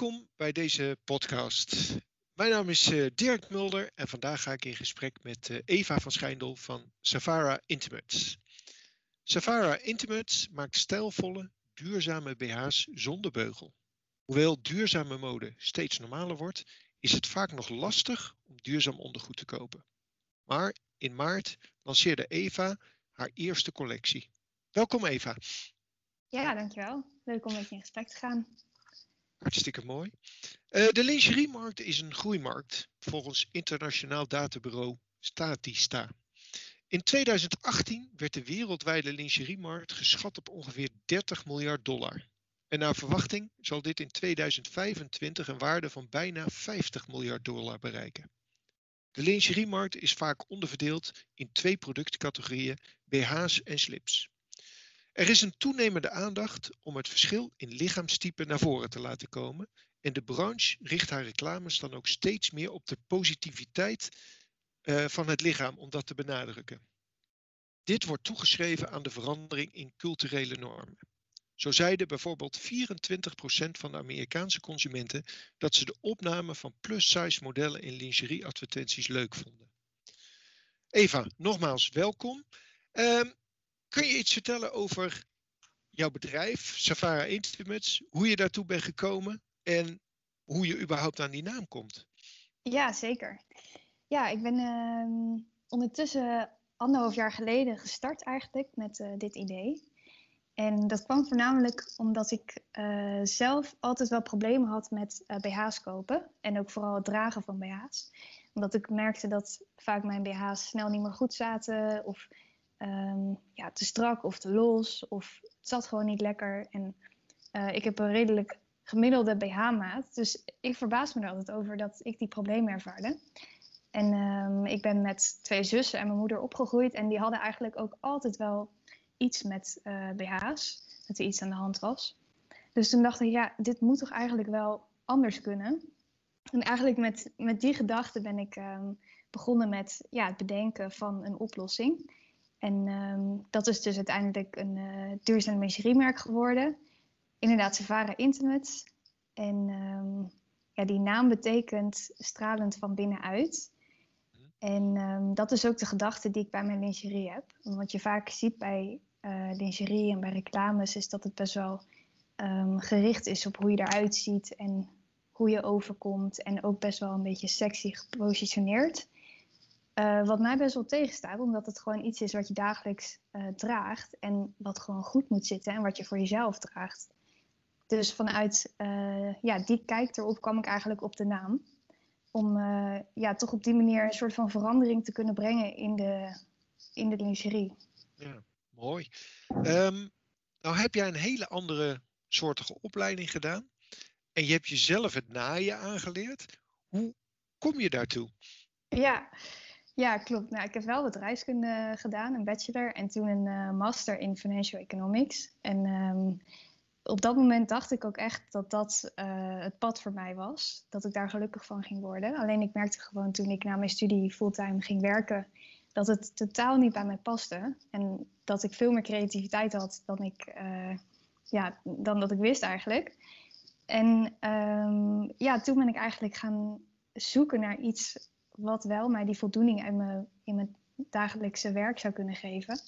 Welkom bij deze podcast. Mijn naam is uh, Dirk Mulder en vandaag ga ik in gesprek met uh, Eva van Schijndel van Savara Intimates. Savara Intimates maakt stijlvolle, duurzame BH's zonder beugel. Hoewel duurzame mode steeds normaler wordt, is het vaak nog lastig om duurzaam ondergoed te kopen. Maar in maart lanceerde Eva haar eerste collectie. Welkom Eva. Ja, dankjewel. Leuk om met je in gesprek te gaan. Hartstikke mooi. Uh, de lingeriemarkt is een groeimarkt volgens internationaal databureau Statista. In 2018 werd de wereldwijde lingeriemarkt geschat op ongeveer 30 miljard dollar. En naar verwachting zal dit in 2025 een waarde van bijna 50 miljard dollar bereiken. De lingeriemarkt is vaak onderverdeeld in twee productcategorieën, BH's en slips. Er is een toenemende aandacht om het verschil in lichaamstype naar voren te laten komen en de branche richt haar reclames dan ook steeds meer op de positiviteit uh, van het lichaam om dat te benadrukken. Dit wordt toegeschreven aan de verandering in culturele normen. Zo zeiden bijvoorbeeld 24% van de Amerikaanse consumenten dat ze de opname van plus-size modellen in lingerie-advertenties leuk vonden. Eva, nogmaals welkom. Um, kun je iets vertellen over jouw bedrijf, Safara Intimates, hoe je daartoe bent gekomen en hoe je überhaupt aan die naam komt? Ja, zeker. Ja, ik ben uh, ondertussen anderhalf jaar geleden gestart eigenlijk met uh, dit idee. En dat kwam voornamelijk omdat ik uh, zelf altijd wel problemen had met uh, BH's kopen. En ook vooral het dragen van BH's. Omdat ik merkte dat vaak mijn BH's snel niet meer goed zaten. Of um, ja, te strak of te los. Of het zat gewoon niet lekker. En uh, ik heb een redelijk gemiddelde BH-maat. Dus ik verbaas me er altijd over dat ik die problemen ervaarde. En um, ik ben met twee zussen en mijn moeder opgegroeid. En die hadden eigenlijk ook altijd wel iets met uh, BH's. Dat er iets aan de hand was. Dus toen dacht ik, ja, dit moet toch eigenlijk wel anders kunnen. En eigenlijk met, met die gedachte ben ik um, begonnen met ja, het bedenken van een oplossing. En um, dat is dus uiteindelijk een uh, duurzaam menseriemerk geworden. Inderdaad, Savara Intimates. En um, ja, die naam betekent stralend van binnenuit. En um, dat is ook de gedachte die ik bij mijn lingerie heb. Wat je vaak ziet bij uh, lingerie en bij reclames is dat het best wel gericht is op hoe je eruit ziet en hoe je overkomt. En ook best wel een beetje sexy gepositioneerd. Uh, wat mij best wel tegenstaat, omdat het gewoon iets is wat je dagelijks uh, draagt en wat gewoon goed moet zitten en wat je voor jezelf draagt. Dus vanuit uh, ja, die kijk erop kwam ik eigenlijk op de naam. Om ja, toch op die manier een soort van verandering te kunnen brengen in de, in de lingerie. Ja, mooi. Um, nou heb jij een hele andere soortige opleiding gedaan. En je hebt jezelf het naaien aangeleerd. Hoe kom je daartoe? Ja, ja, klopt. Nou, ik heb wel bedrijfskunde gedaan, een bachelor en toen een uh, master in financial economics. En um, op dat moment dacht ik ook echt dat dat uh, het pad voor mij was. Dat ik daar gelukkig van ging worden. Alleen ik merkte gewoon toen ik na mijn studie fulltime ging werken, dat het totaal niet bij mij paste. En dat ik veel meer creativiteit had dan, ik, ja, dan dat ik wist eigenlijk. En um, ja, toen ben ik eigenlijk gaan zoeken naar iets wat wel mij die voldoening in mijn, in mijn dagelijkse werk zou kunnen geven.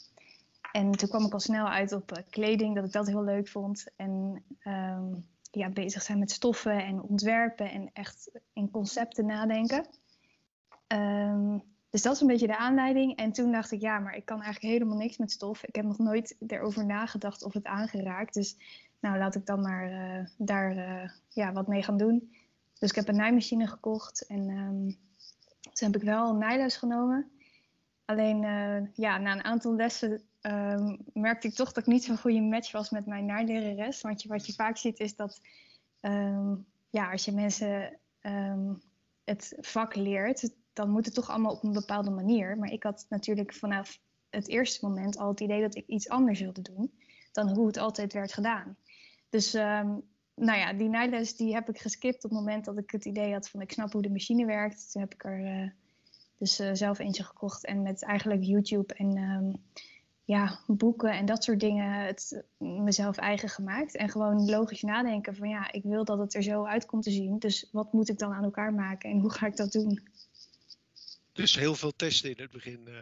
En toen kwam ik al snel uit op uh, kleding, dat ik dat heel leuk vond. En um, ja, bezig zijn met stoffen en ontwerpen en echt in concepten nadenken. Um, dus dat is een beetje de aanleiding. En toen dacht ik, ja, maar ik kan eigenlijk helemaal niks met stof. Ik heb nog nooit erover nagedacht of het aangeraakt. Dus nou, laat ik dan maar uh, daar uh, ja, wat mee gaan doen. Dus ik heb een naaimachine gekocht en um, toen heb ik wel een nijles genomen. Alleen uh, ja, na een aantal lessen uh, merkte ik toch dat ik niet zo'n goede match was met mijn naailerares. Want je, wat je vaak ziet is dat um, ja, als je mensen um, het vak leert, dan moet het toch allemaal op een bepaalde manier. Maar ik had natuurlijk vanaf het eerste moment al het idee dat ik iets anders wilde doen dan hoe het altijd werd gedaan. Dus nou ja, die nijles die heb ik geskipt op het moment dat ik het idee had van ik snap hoe de machine werkt. Toen heb ik er uh, dus uh, zelf eentje gekocht en met eigenlijk YouTube en um, ja, boeken en dat soort dingen het mezelf eigen gemaakt. En gewoon logisch nadenken van ja, ik wil dat het er zo uit komt te zien. Dus wat moet ik dan aan elkaar maken en hoe ga ik dat doen? Dus heel veel testen in het begin. Uh...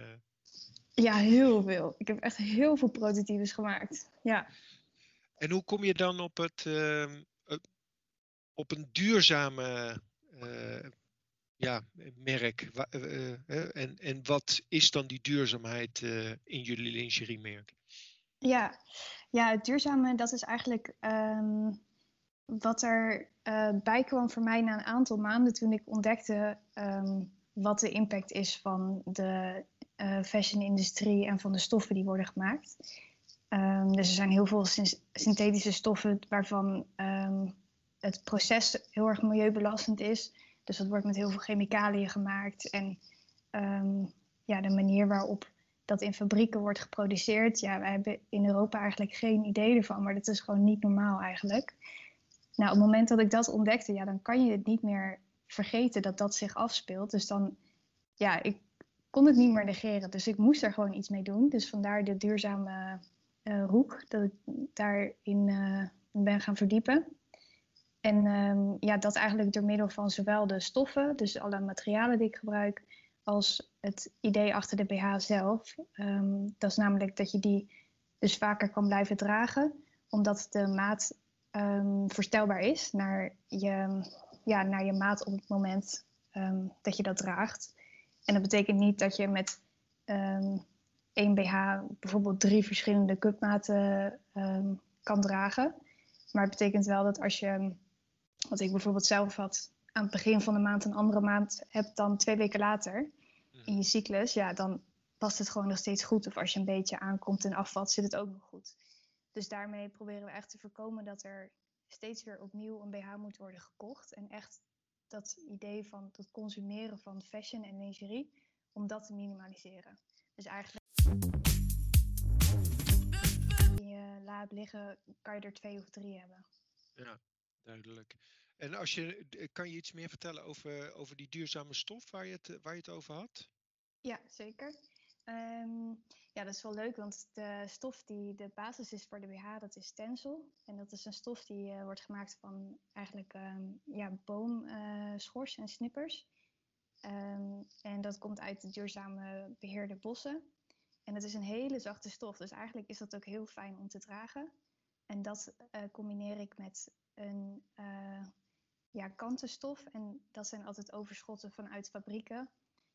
Ja, heel veel. Ik heb echt heel veel prototypes gemaakt. Ja. En hoe kom je dan op, het, uh, op een duurzame uh, ja, merk? Uh, en, en wat is dan die duurzaamheid in jullie lingeriemerk? Ja. ja, het duurzame, dat is eigenlijk um, wat er bij kwam voor mij na een aantal maanden toen ik ontdekte um, wat de impact is van de fashion-industrie en van de stoffen die worden gemaakt. Um, dus er zijn heel veel synthetische stoffen waarvan um, het proces heel erg milieubelastend is. Dus dat wordt met heel veel chemicaliën gemaakt. En um, ja, de manier waarop dat in fabrieken wordt geproduceerd, ja, wij hebben in Europa eigenlijk geen idee ervan, maar dat is gewoon niet normaal eigenlijk. Nou, op het moment dat ik dat ontdekte, ja, dan kan je het niet meer vergeten dat dat zich afspeelt. Dus dan, ja, ik kon het niet meer negeren. Dus ik moest er gewoon iets mee doen. Dus vandaar de duurzame uh, hoek, dat ik daarin uh, ben gaan verdiepen. En um, ja, dat eigenlijk door middel van zowel de stoffen, dus alle materialen die ik gebruik, als het idee achter de BH zelf. Um, dat is namelijk dat je die dus vaker kan blijven dragen, omdat de maat um, verstelbaar is naar je, ja, naar je maat op het moment dat je dat draagt. En dat betekent niet dat je met één BH bijvoorbeeld drie verschillende cupmaten um, kan dragen. Maar het betekent wel dat als je, wat ik bijvoorbeeld zelf had, aan het begin van de maand een andere maand hebt dan twee weken later in je mhm. cyclus, ja, dan past het gewoon nog steeds goed. Of als je een beetje aankomt en afvalt, zit het ook nog goed. Dus daarmee proberen we echt te voorkomen dat er steeds weer opnieuw een BH moet worden gekocht. En echt dat idee van het consumeren van fashion en lingerie, om dat te minimaliseren. Dus eigenlijk je laat liggen, kan je er twee of drie hebben. Ja, duidelijk. En als je, kan je iets meer vertellen over, over die duurzame stof waar je het, waar je het over had? Ja, zeker. Um, ja, dat is wel leuk, want de stof die de basis is voor de BH, dat is stencil. En dat is een stof die uh, wordt gemaakt van eigenlijk um, ja, boomschors uh, en snippers. Um, en dat komt uit de duurzame beheerde bossen. En het is een hele zachte stof, dus eigenlijk is dat ook heel fijn om te dragen. En dat uh, combineer ik met een uh, ja, kantenstof. En dat zijn altijd overschotten vanuit fabrieken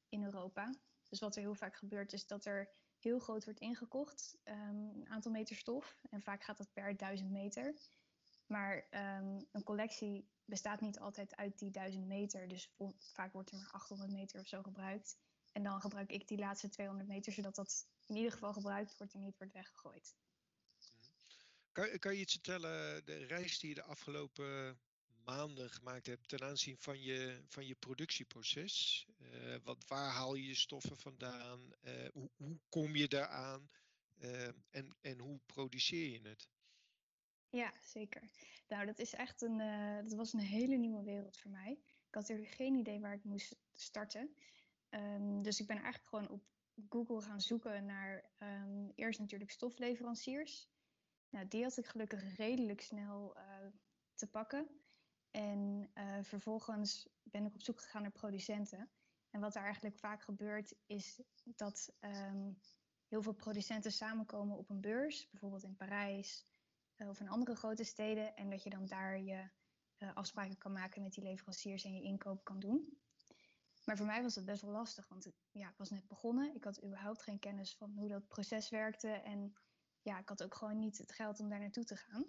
in Europa. Dus wat er heel vaak gebeurt is dat er heel groot wordt ingekocht, um, een aantal meter stof. En vaak gaat dat per duizend meter. Maar um, een collectie bestaat niet altijd uit die duizend meter. Dus vaak wordt er maar 800 meter of zo gebruikt. En dan gebruik ik die laatste 200 meter, zodat dat in ieder geval gebruikt wordt en niet wordt weggegooid. Kan, kan je iets vertellen, de reis die je de afgelopen maanden gemaakt hebt ten aanzien van je, van je productieproces? Uh, wat, waar haal je je stoffen vandaan? Uh, hoe, hoe, kom je daaraan? Uh, en, en hoe produceer je het? Ja, zeker. Nou, dat is echt een, dat was een hele nieuwe wereld voor mij. Ik had er geen idee waar ik moest starten. Um, dus ik ben eigenlijk gewoon op Google gaan zoeken naar um, eerst natuurlijk stofleveranciers. Nou, die had ik gelukkig redelijk snel uh, te pakken. En uh, vervolgens ben ik op zoek gegaan naar producenten. En wat er eigenlijk vaak gebeurt, is dat um, heel veel producenten samenkomen op een beurs, bijvoorbeeld in Parijs uh, of in andere grote steden. En dat je dan daar je afspraken kan maken met die leveranciers en je inkoop kan doen. Maar voor mij was het best wel lastig, want ja, ik was net begonnen. Ik had überhaupt geen kennis van hoe dat proces werkte. En ja, ik had ook gewoon niet het geld om daar naartoe te gaan.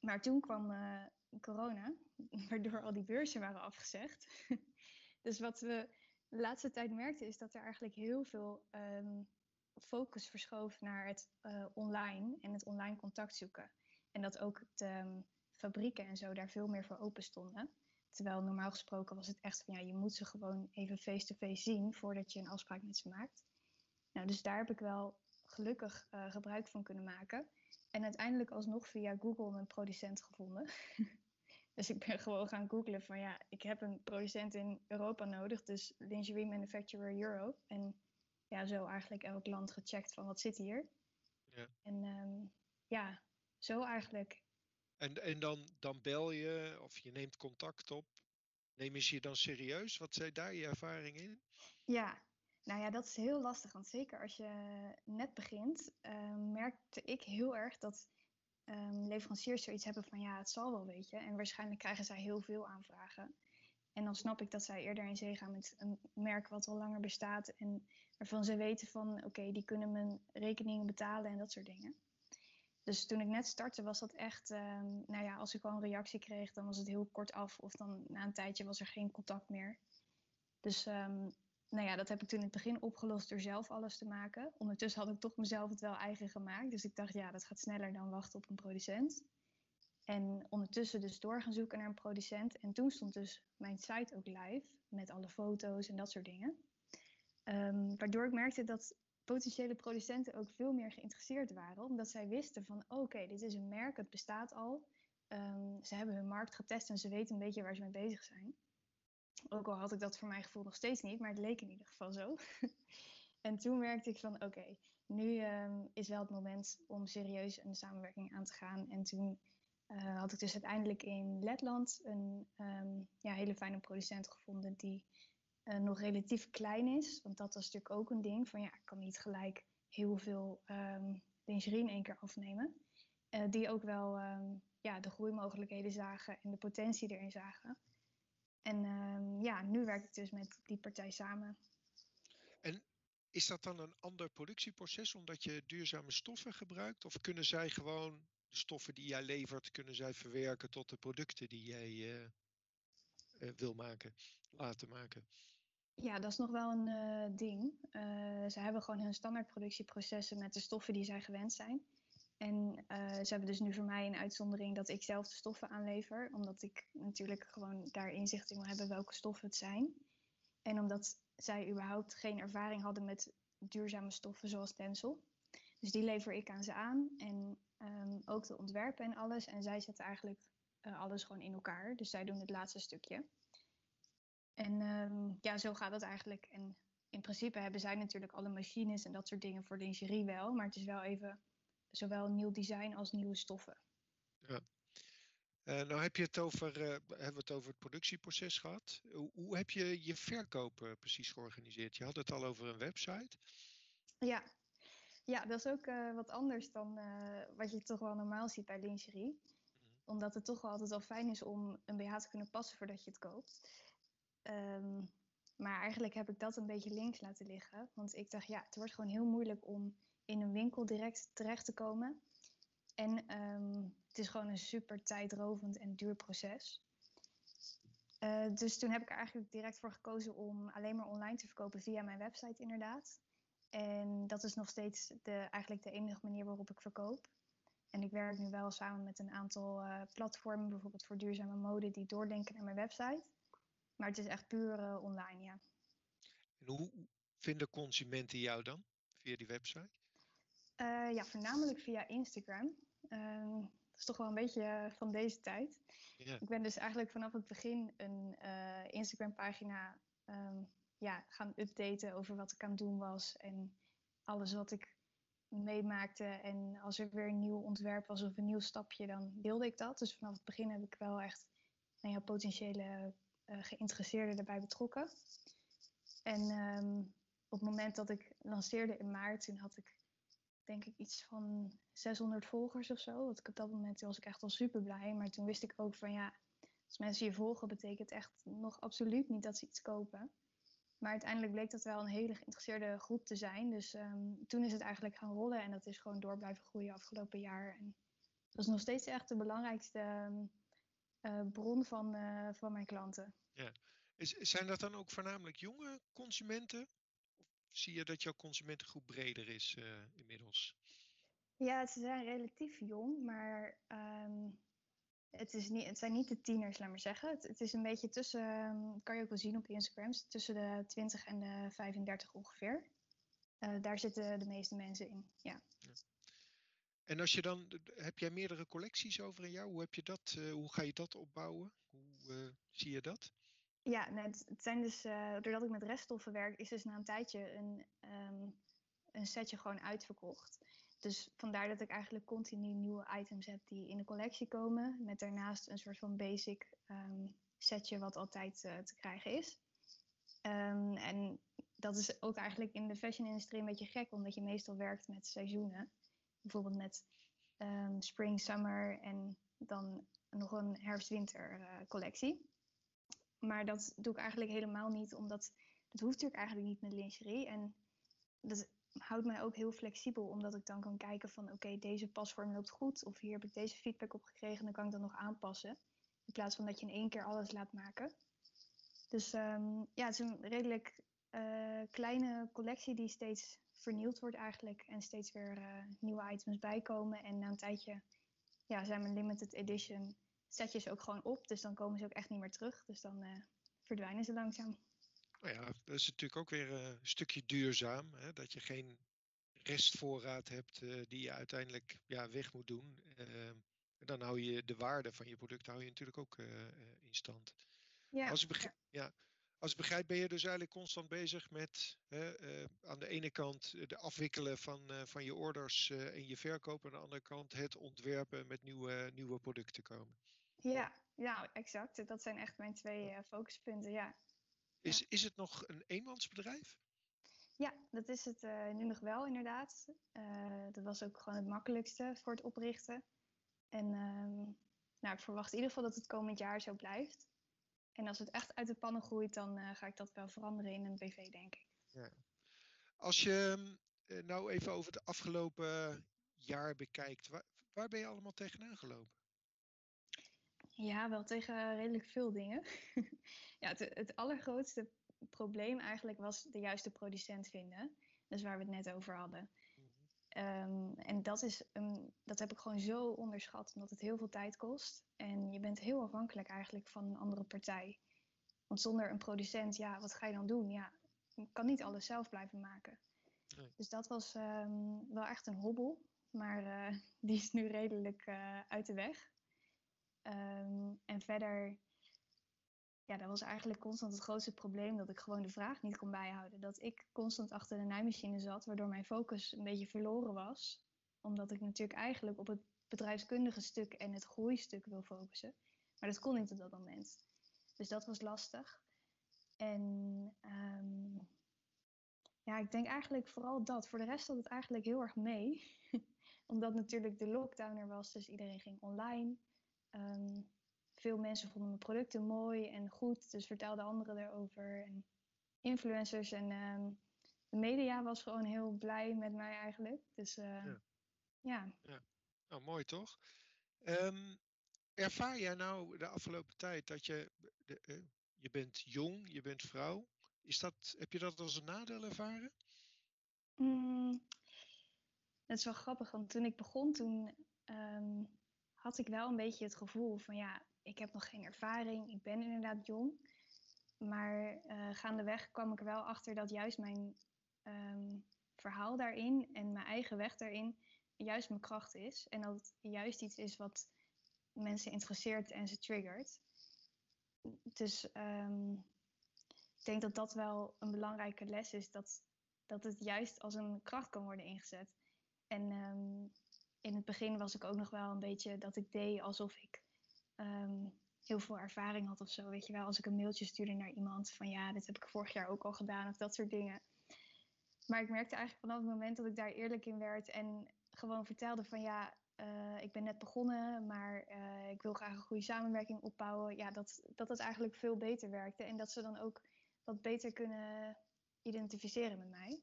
Maar toen kwam uh, corona, waardoor al die beurzen waren afgezegd. dus wat we de laatste tijd merkten, is dat er eigenlijk heel veel um, focus verschoof naar het uh, online en het online contact zoeken. En dat ook de um, fabrieken en zo daar veel meer voor open stonden. Terwijl normaal gesproken was het echt van ja, je moet ze gewoon even face-to-face zien voordat je een afspraak met ze maakt. Nou, dus daar heb ik wel gelukkig uh, gebruik van kunnen maken. En uiteindelijk alsnog via Google een producent gevonden. dus ik ben gewoon gaan googlen van ja, ik heb een producent in Europa nodig, dus Lingerie Manufacturer Europe. En ja, zo eigenlijk elk land gecheckt van wat zit hier. Ja. En ehm, ja, zo eigenlijk. En, en dan, dan bel je of je neemt contact op. Nemen ze je dan serieus? Wat zijn daar je ervaringen in? Ja, nou ja, dat is heel lastig. Want zeker als je net begint, ehm, merkte ik heel erg dat ehm, leveranciers zoiets hebben van ja, het zal wel, weet je. En waarschijnlijk krijgen zij heel veel aanvragen. En dan snap ik dat zij eerder in zee gaan met een merk wat al langer bestaat en waarvan ze weten van oké, die kunnen mijn rekeningen betalen en dat soort dingen. Dus toen ik net startte was dat echt, ehm, nou ja, als ik al een reactie kreeg, dan was het heel kort af of dan na een tijdje was er geen contact meer. Dus um, nou ja, dat heb ik toen in het begin opgelost door zelf alles te maken. Ondertussen had ik toch mezelf het wel eigen gemaakt. Dus ik dacht, ja, dat gaat sneller dan wachten op een producent. En ondertussen dus door gaan zoeken naar een producent. En toen stond dus mijn site ook live met alle foto's en dat soort dingen. Um, waardoor ik merkte dat potentiële producenten ook veel meer geïnteresseerd waren. Omdat zij wisten van oké, dit is een merk, het bestaat al. Um, ze hebben hun markt getest en ze weten een beetje waar ze mee bezig zijn. Ook al had ik dat voor mijn gevoel nog steeds niet, maar het leek in ieder geval zo. en toen merkte ik van oké, nu um, is wel het moment om serieus een samenwerking aan te gaan. En toen uh, had ik dus uiteindelijk in Letland een um, ja, hele fijne producent gevonden die uh, nog relatief klein is. Want dat was natuurlijk ook een ding van ja, ik kan niet gelijk heel veel um, lingerie in één keer afnemen. Uh, die ook wel um, ja, de groeimogelijkheden zagen en de potentie erin zagen. En ja, nu werk ik dus met die partij samen. En is dat dan een ander productieproces omdat je duurzame stoffen gebruikt? Of kunnen zij gewoon de stoffen die jij levert, kunnen zij verwerken tot de producten die jij uh, wil maken, laten maken? Ja, dat is nog wel een uh, ding. ze hebben gewoon hun standaardproductieprocessen met de stoffen die zij gewend zijn. En ze hebben dus nu voor mij een uitzondering dat ik zelf de stoffen aanlever. Omdat ik natuurlijk gewoon daar inzicht in wil hebben welke stoffen het zijn. En omdat zij überhaupt geen ervaring hadden met duurzame stoffen zoals tencel. Dus die lever ik aan ze aan. En um, ook de ontwerpen en alles. En zij zetten eigenlijk uh, alles gewoon in elkaar. Dus zij doen het laatste stukje. En um, ja, zo gaat het eigenlijk. En in principe hebben zij natuurlijk alle machines en dat soort dingen voor lingerie wel. Maar het is wel even zowel nieuw design als nieuwe stoffen. Ja. Uh, nou heb je het over, uh, hebben we het over het productieproces gehad. Hoe, hoe heb je je verkoop uh, precies georganiseerd? Je had het al over een website. Ja, ja, dat is ook wat anders dan wat je toch wel normaal ziet bij lingerie. Mm-hmm. Omdat het toch wel altijd wel fijn is om een BH te kunnen passen voordat je het koopt. Um, maar eigenlijk heb ik dat een beetje links laten liggen. Want ik dacht, ja, het wordt gewoon heel moeilijk om in een winkel direct terecht te komen. En um, het is gewoon een super tijdrovend en duur proces. Uh, dus toen heb ik er eigenlijk direct voor gekozen om alleen maar online te verkopen via mijn website inderdaad. En dat is nog steeds de, eigenlijk de enige manier waarop ik verkoop. En ik werk nu wel samen met een aantal uh, platformen, bijvoorbeeld voor duurzame mode, die doorlinken naar mijn website. Maar het is echt puur uh, online, ja. En hoe vinden consumenten jou dan via die website? Uh, ja, voornamelijk via Instagram. Ehm, dat is toch wel een beetje van deze tijd. Ik ben dus eigenlijk vanaf het begin een Instagram-pagina um, ja, gaan updaten over wat ik aan het doen was. En alles wat ik meemaakte. En als er weer een nieuw ontwerp was of een nieuw stapje, dan deelde ik dat. Dus vanaf het begin heb ik wel echt nou ja, potentiële geïnteresseerden erbij betrokken. En um, op het moment dat ik lanceerde in maart, toen had ik denk ik iets van 600 volgers of zo. Want op dat moment was ik echt wel super blij. Maar toen wist ik ook van ja, als mensen je volgen, betekent echt nog absoluut niet dat ze iets kopen. Maar uiteindelijk bleek dat wel een hele geïnteresseerde groep te zijn. Dus um, toen is het eigenlijk gaan rollen en dat is gewoon door blijven groeien afgelopen jaar. En dat is nog steeds echt de belangrijkste uh, bron van, uh, van mijn klanten. Ja. Is, zijn dat dan ook voornamelijk jonge consumenten? Of zie je dat jouw consumentengroep breder is uh, inmiddels? Ja, ze zijn relatief jong, maar um, het, is niet, het zijn niet de tieners, laat maar zeggen. Het, het is een beetje tussen, ehm, kan je ook wel zien op Instagram, tussen de 20 en de 35 ongeveer. Uh, daar zitten de meeste mensen in, ja. ja. En als je dan, heb jij meerdere collecties over een jaar? Hoe, heb je dat, uh, hoe ga je dat opbouwen? Hoe uh, zie je dat? Ja, het, zijn dus, uh, doordat ik met reststoffen werk, is dus na een tijdje een, um, een setje gewoon uitverkocht. Dus vandaar dat ik eigenlijk continu nieuwe items heb die in de collectie komen. Met daarnaast een soort van basic um, setje wat altijd uh, te krijgen is. Um, en dat is ook eigenlijk in de fashion-industrie een beetje gek, omdat je meestal werkt met seizoenen. Bijvoorbeeld met spring, summer en dan nog een herfst-winter uh, collectie. Maar dat doe ik eigenlijk helemaal niet, omdat dat hoeft natuurlijk eigenlijk niet met lingerie. En dat houdt mij ook heel flexibel, omdat ik dan kan kijken van oké, deze pasvorm loopt goed. Of hier heb ik deze feedback op gekregen, dan kan ik dat nog aanpassen. In plaats van dat je in één keer alles laat maken. Dus um, ja, het is een redelijk uh, kleine collectie die steeds vernieuwd wordt eigenlijk. En steeds weer uh, nieuwe items bijkomen. En na een tijdje ja, zijn mijn limited edition setjes ook gewoon op. Dus dan komen ze ook echt niet meer terug. Dus dan uh, verdwijnen ze langzaam. Nou ja, dat is natuurlijk ook weer een stukje duurzaam. Hè? Dat je geen restvoorraad hebt uh, die je uiteindelijk ja, weg moet doen. Uh, dan hou je de waarde van je product hou je natuurlijk ook in stand. Ja, als, ik begrijp, ja. als ik begrijp ben je dus eigenlijk constant bezig met aan de ene kant de afwikkelen van, van je orders en je verkoop. Aan de andere kant het ontwerpen met nieuwe, nieuwe producten komen. Ja, ja, exact. Dat zijn echt mijn twee focuspunten, ja. Is, ja. is het nog een eenmansbedrijf? Ja, dat is het uh, nu nog wel inderdaad. Uh, dat was ook gewoon het makkelijkste voor het oprichten. En uh, nou, ik verwacht in ieder geval dat het komend jaar zo blijft. En als het echt uit de pannen groeit, dan uh, ga ik dat wel veranderen in een BV, denk ik. Ja. Als je nou even over het afgelopen jaar bekijkt, waar, waar ben je allemaal tegenaan gelopen? Ja, wel tegen redelijk veel dingen. ja, het, het, allergrootste probleem eigenlijk was de juiste producent vinden. Dus waar we het net over hadden. Um, en dat, is, um, dat heb ik gewoon zo onderschat, omdat het heel veel tijd kost. En je bent heel afhankelijk eigenlijk van een andere partij. Want zonder een producent, ja, wat ga je dan doen? Ja, je kan niet alles zelf blijven maken. Nee. Dus dat was um, wel echt een hobbel. Maar uh, die is nu redelijk uh, uit de weg. Um, en verder, ja, dat was eigenlijk constant het grootste probleem dat ik gewoon de vraag niet kon bijhouden. Dat ik constant achter de naaimachine zat, waardoor mijn focus een beetje verloren was. Omdat ik natuurlijk eigenlijk op het bedrijfskundige stuk en het groeistuk wil focussen. Maar dat kon niet op dat moment. Dus dat was lastig. En um, ja, ik denk eigenlijk vooral dat. Voor de rest had het eigenlijk heel erg mee. Omdat natuurlijk de lockdown er was, dus iedereen ging online. Um, veel mensen vonden mijn producten mooi en goed, dus vertelden anderen erover. En influencers en um, de media was gewoon heel blij met mij eigenlijk. Dus uh, ja. ja. ja. Nou, mooi toch? Um, ervaar jij nou de afgelopen tijd dat je, de, uh, je bent jong, je bent vrouw. Is dat, heb je dat als een nadeel ervaren? Mm, het is wel grappig, want toen ik begon, toen um, had ik wel een beetje het gevoel van ja, ik heb nog geen ervaring, ik ben inderdaad jong. Maar uh, gaandeweg kwam ik er wel achter dat juist mijn um, verhaal daarin en mijn eigen weg daarin juist mijn kracht is. En dat het juist iets is wat mensen interesseert en ze triggert. Dus um, ik denk dat dat wel een belangrijke les is, dat, dat het juist als een kracht kan worden ingezet. En um, in het begin was ik ook nog wel een beetje dat ik deed alsof ik um, heel veel ervaring had of zo. Weet je wel, als ik een mailtje stuurde naar iemand van ja, dit heb ik vorig jaar ook al gedaan of dat soort dingen. Maar ik merkte eigenlijk vanaf het moment dat ik daar eerlijk in werd en gewoon vertelde van ja, uh, ik ben net begonnen, maar uh, ik wil graag een goede samenwerking opbouwen. Ja, dat, dat het eigenlijk veel beter werkte en dat ze dan ook wat beter kunnen identificeren met mij.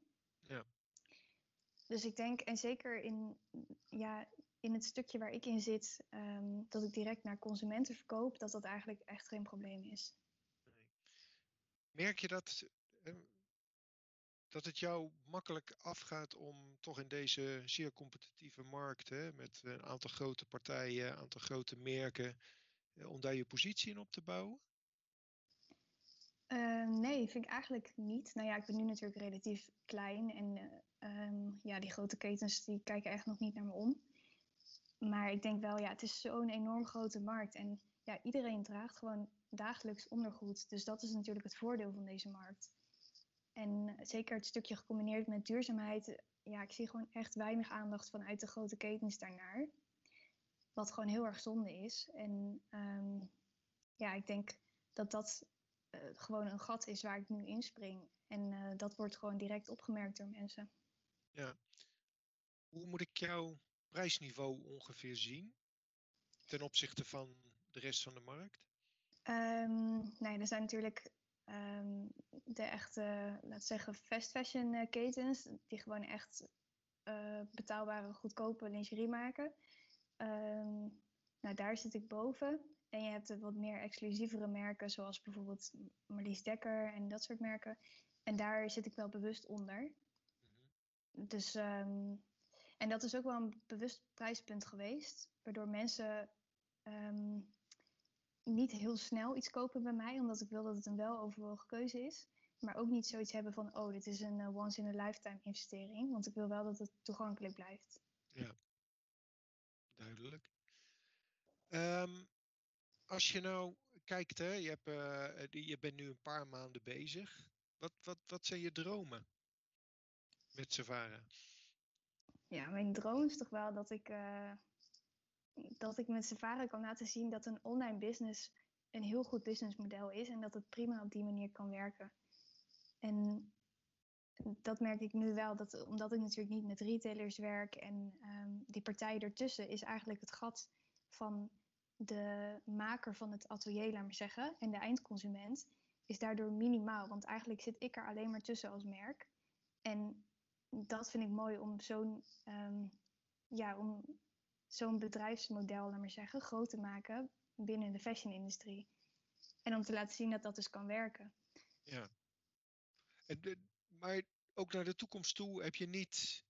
Dus ik denk, en zeker in, ja, in het stukje waar ik in zit, um, dat ik direct naar consumenten verkoop, dat dat eigenlijk echt geen probleem is. Nee. Merk je dat, dat het jou makkelijk afgaat om toch in deze zeer competitieve markt, hè, met een aantal grote partijen, een aantal grote merken, eh, om daar je positie in op te bouwen? Uh, nee, vind ik eigenlijk niet. Nou ja, ik ben nu natuurlijk relatief klein en uh, um, ja, die grote ketens die kijken echt nog niet naar me om. Maar ik denk wel, ja, het is zo'n enorm grote markt en ja, iedereen draagt gewoon dagelijks ondergoed. Dus dat is natuurlijk het voordeel van deze markt. En zeker het stukje gecombineerd met duurzaamheid. Ja, ik zie gewoon echt weinig aandacht vanuit de grote ketens daarnaar. Wat gewoon heel erg zonde is. En ehm, ja, ik denk dat dat uh, gewoon een gat is waar ik nu inspring. En uh, dat wordt gewoon direct opgemerkt door mensen. Ja. Hoe moet ik jouw prijsniveau ongeveer zien ten opzichte van de rest van de markt? Um, nou er zijn natuurlijk um, de echte, laten zeggen, fast fashion uh, ketens, die gewoon echt uh, betaalbare, goedkope lingerie maken. Um, nou, daar zit ik boven. En je hebt wat meer exclusievere merken, zoals bijvoorbeeld Marlies Dekker en dat soort merken. En daar zit ik wel bewust onder. Dus, um, en dat is ook wel een bewust prijspunt geweest, waardoor mensen um, niet heel snel iets kopen bij mij, omdat ik wil dat het een weloverwogen keuze is. Maar ook niet zoiets hebben van, oh, dit is een uh, once in a lifetime investering. Want ik wil wel dat het toegankelijk blijft. Ja, duidelijk. Um, als je nou kijkt, hè, je, hebt, uh, je bent nu een paar maanden bezig. Wat, wat, wat zijn je dromen met Savara? Ja, mijn droom is toch wel dat ik, uh, dat ik met Savara kan laten zien dat een online business een heel goed businessmodel is en dat het prima op die manier kan werken. En dat merk ik nu wel, dat, omdat ik natuurlijk niet met retailers werk en um, die partij ertussen is eigenlijk het gat van de maker van het atelier, laat maar zeggen, en de eindconsument, is daardoor minimaal. Want eigenlijk zit ik er alleen maar tussen als merk. En dat vind ik mooi om zo'n um, ja, om zo'n bedrijfsmodel, laat maar zeggen, groot te maken binnen de fashion-industrie. En om te laten zien dat dat dus kan werken. Ja. En de, maar ook naar de toekomst toe heb je niet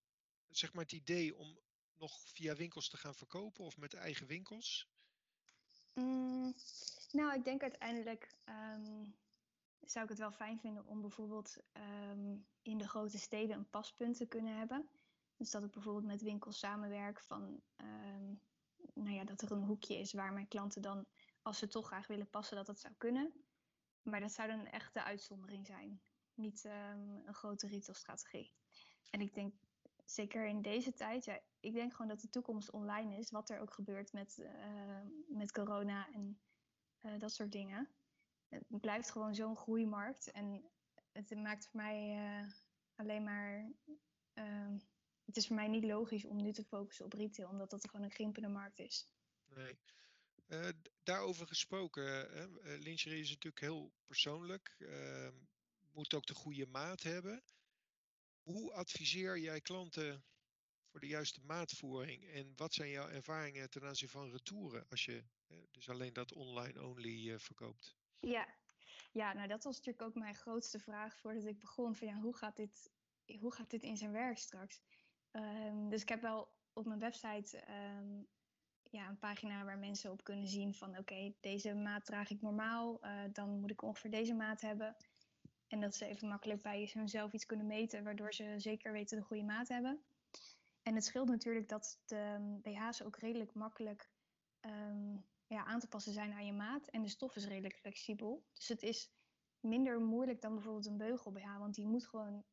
zeg maar, het idee om nog via winkels te gaan verkopen of met eigen winkels? Mm, nou, ik denk uiteindelijk um, zou ik het wel fijn vinden om bijvoorbeeld um, in de grote steden een paspunt te kunnen hebben. Dus dat ik bijvoorbeeld met winkels samenwerk van, um, nou ja, dat er een hoekje is waar mijn klanten dan, als ze toch graag willen passen, dat dat zou kunnen. Maar dat zou dan een echte uitzondering zijn, niet een grote retailstrategie. En ik denk zeker in deze tijd, ja, ik denk gewoon dat de toekomst online is, wat er ook gebeurt met, met corona en uh, dat soort dingen. Het blijft gewoon zo'n groeimarkt en het maakt voor mij uh, alleen maar. Ehm, het is voor mij niet logisch om nu te focussen op retail, omdat dat gewoon een grimpende markt is. Nee. daarover gesproken, lingerie is natuurlijk heel persoonlijk. Ehm, moet ook de goede maat hebben. Hoe adviseer jij klanten voor de juiste maatvoering? En wat zijn jouw ervaringen ten aanzien van retouren als je dus alleen dat online only verkoopt? Ja. ja, nou dat was natuurlijk ook mijn grootste vraag voordat ik begon. Van ja, hoe gaat dit, hoe gaat dit in zijn werk straks? Um, dus ik heb wel op mijn website um, ja, een pagina waar mensen op kunnen zien van oké, deze maat draag ik normaal, uh, dan moet ik ongeveer deze maat hebben. En dat ze even makkelijk bij hunzelf iets kunnen meten, waardoor ze zeker weten de goede maat hebben. En het scheelt natuurlijk dat de BH's ook redelijk makkelijk ja, aan te passen zijn aan je maat. En de stof is redelijk flexibel. Dus het is minder moeilijk dan bijvoorbeeld een beugel want die moet gewoon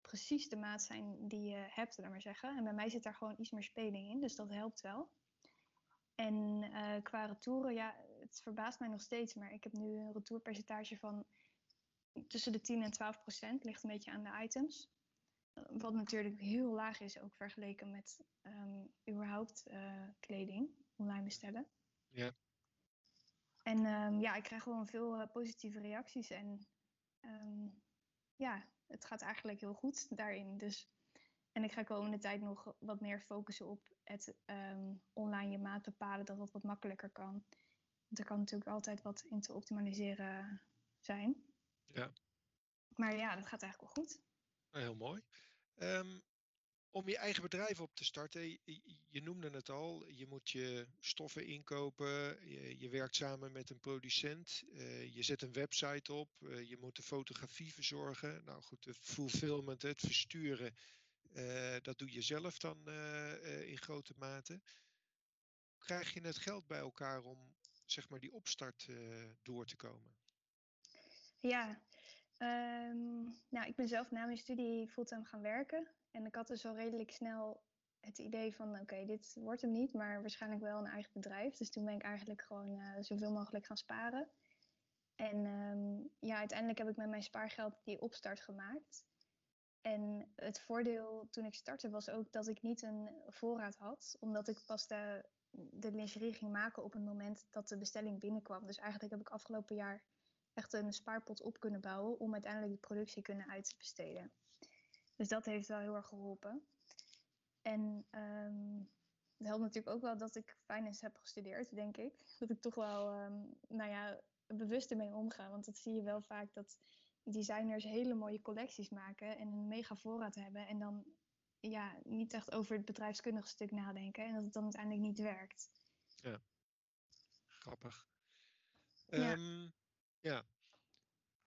precies de maat zijn die je hebt, laat maar zeggen. En bij mij zit daar gewoon iets meer speling in, dus dat helpt wel. En uh, qua retouren, ja, het verbaast mij nog steeds, maar ik heb nu een retourpercentage van tussen de 10 en 12 procent. Ligt een beetje aan de items. Wat natuurlijk heel laag is, ook vergeleken met um, überhaupt uh, kleding online bestellen. Ja. En um, ja, ik krijg gewoon veel uh, positieve reacties. En um, ja, het gaat eigenlijk heel goed daarin. Dus, en ik ga komende tijd nog wat meer focussen op het online je maat bepalen, dat dat wat makkelijker kan. Want er kan natuurlijk altijd wat in te optimaliseren zijn. Ja. Maar ja, dat gaat eigenlijk wel goed. Heel mooi. Om je eigen bedrijf op te starten, je, noemde het al, je moet je stoffen inkopen, je, je werkt samen met een producent, uh, je zet een website op, uh, je moet de fotografie verzorgen. Nou goed, de fulfillment, het versturen, uh, dat doe je zelf dan in grote mate. Krijg je het geld bij elkaar om zeg maar die opstart door te komen? Ja, ehm, nou, ik ben zelf na mijn studie fulltime gaan werken. En ik had dus al redelijk snel het idee van, oké, dit wordt hem niet, maar waarschijnlijk wel een eigen bedrijf. Dus toen ben ik eigenlijk gewoon uh, zoveel mogelijk gaan sparen. En um, ja, uiteindelijk heb ik met mijn spaargeld die opstart gemaakt. En het voordeel toen ik startte was ook dat ik niet een voorraad had, omdat ik pas de, de lingerie ging maken op het moment dat de bestelling binnenkwam. Dus eigenlijk heb ik afgelopen jaar echt een spaarpot op kunnen bouwen om uiteindelijk de productie kunnen uitbesteden. Dus dat heeft wel heel erg geholpen. En um, het helpt natuurlijk ook wel dat ik finance heb gestudeerd, denk ik. Dat ik toch wel, um, nou ja, bewust ermee omga. Want dat zie je wel vaak dat designers hele mooie collecties maken en een mega voorraad hebben. En dan ja, niet echt over het bedrijfskundige stuk nadenken. En dat het dan uiteindelijk niet werkt. Ja, grappig. Ja. Um, ja.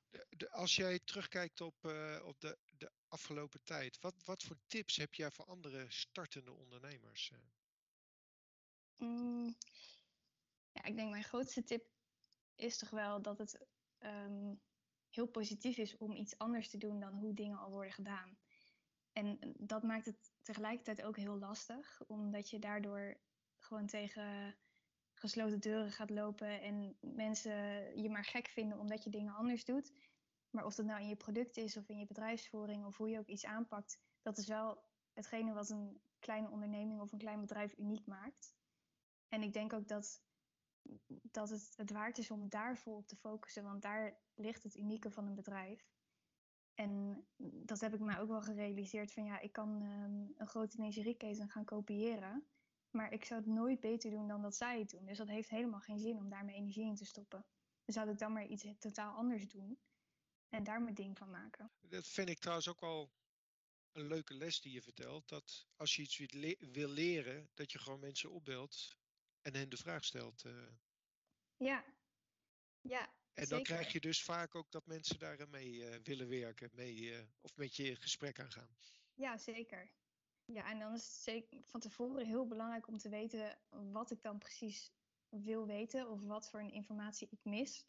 De, de, als jij terugkijkt op, uh, op de, de afgelopen tijd, wat, wat voor tips heb jij voor andere startende ondernemers? Mm, ja, ik denk mijn grootste tip is toch wel dat het um, heel positief is om iets anders te doen dan hoe dingen al worden gedaan. En dat maakt het tegelijkertijd ook heel lastig, omdat je daardoor gewoon tegen gesloten deuren gaat lopen en mensen je maar gek vinden omdat je dingen anders doet. Maar of dat nou in je product is of in je bedrijfsvoering of hoe je ook iets aanpakt, dat is wel hetgene wat een kleine onderneming of een klein bedrijf uniek maakt. En ik denk ook dat, dat het het waard is om daar vol op te focussen, want daar ligt het unieke van een bedrijf. En dat heb ik mij ook wel gerealiseerd van ja, ik kan um, een grote lingerieketen gaan kopiëren. Maar ik zou het nooit beter doen dan dat zij het doen. Dus dat heeft helemaal geen zin om daar mijn energie in te stoppen. Dus zou ik dan maar iets totaal anders doen. En daar mijn ding van maken. Dat vind ik trouwens ook wel een leuke les die je vertelt. Dat als je iets wil leren, dat je gewoon mensen opbelt en hen de vraag stelt. Uh... Ja, ja. En dan krijg je dus vaak ook dat mensen daar mee uh, willen werken, mee, uh, of met je gesprek aangaan. Ja, zeker. Ja, en dan is het zeker van tevoren heel belangrijk om te weten wat ik dan precies wil weten of wat voor een informatie ik mis.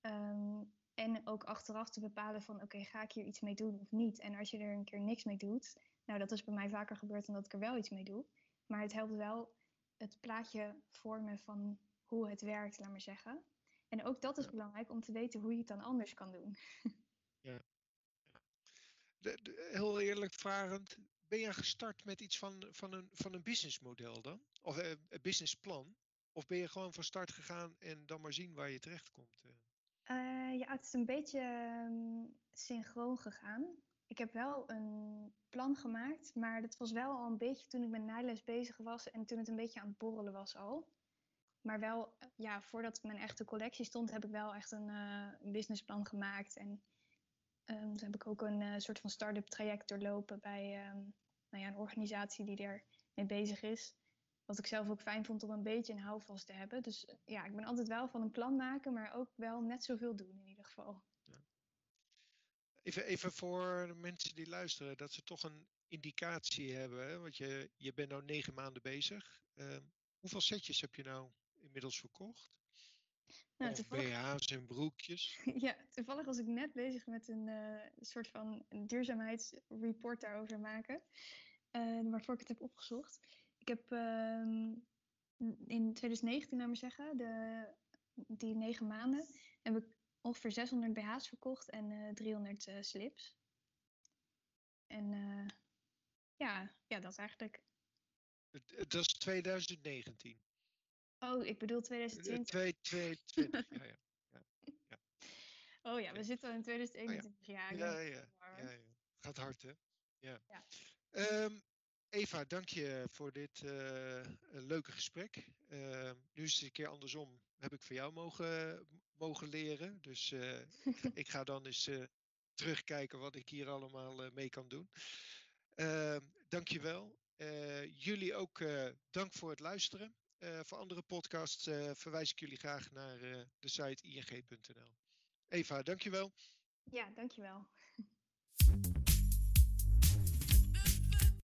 Um, en ook achteraf te bepalen van oké, ga ik hier iets mee doen of niet? En als je er een keer niks mee doet, nou dat is bij mij vaker gebeurd dan dat ik er wel iets mee doe. Maar het helpt wel het plaatje vormen van hoe het werkt, laat maar zeggen. En ook dat is ja. belangrijk om te weten hoe je het dan anders kan doen. Ja. De, de, heel eerlijk vragend, ben je gestart met iets van, van, een, van een businessmodel dan? Of uh, een businessplan? Of ben je gewoon van start gegaan en dan maar zien waar je terecht komt? Uh, ja, het is een beetje um, synchroon gegaan. Ik heb wel een plan gemaakt, maar dat was wel al een beetje toen ik met naailes bezig was en toen het een beetje aan het borrelen was al. Maar wel, ja, voordat mijn echte collectie stond, heb ik wel echt een, uh, businessplan gemaakt. En um, toen heb ik ook een soort van start-up traject doorlopen bij um, nou ja, een organisatie die er mee bezig is. Wat ik zelf ook fijn vond om een beetje een houvast te hebben. Dus ja, ik ben altijd wel van een plan maken, maar ook wel net zoveel doen in ieder geval. Ja. Even, even voor de mensen die luisteren, dat ze toch een indicatie hebben. Hè? Want je, je bent nu negen maanden bezig. Uh, hoeveel setjes heb je nou inmiddels verkocht? Nou, of BH's en broekjes? Ja, toevallig was ik net bezig met een uh, soort van duurzaamheidsreport daarover maken. Uh, waarvoor ik het heb opgezocht. Ik heb uh, in 2019, laat maar zeggen, de, die negen maanden, heb ik ongeveer 600 BH's verkocht en uh, 300 uh, slips. En uh, ja, ja, dat eigenlijk. Dat is 2019. Oh, ik bedoel 2020. 2020, ja, ja. ja, ja. Oh ja, we zitten in 2021. Oh, ja. Ja, ja, ja, ja, Gaat hard, hè? Ja. ja. Um, Eva, dank je voor dit uh, leuke gesprek. Uh, nu is het een keer andersom. Heb ik van jou mogen, mogen leren. Dus uh, ik ga dan eens terugkijken wat ik hier allemaal mee kan doen. Ehm, dank je wel. jullie ook dank voor het luisteren. voor andere podcasts verwijs ik jullie graag naar de site ing.nl. Eva, dank je wel. Ja, dank je wel.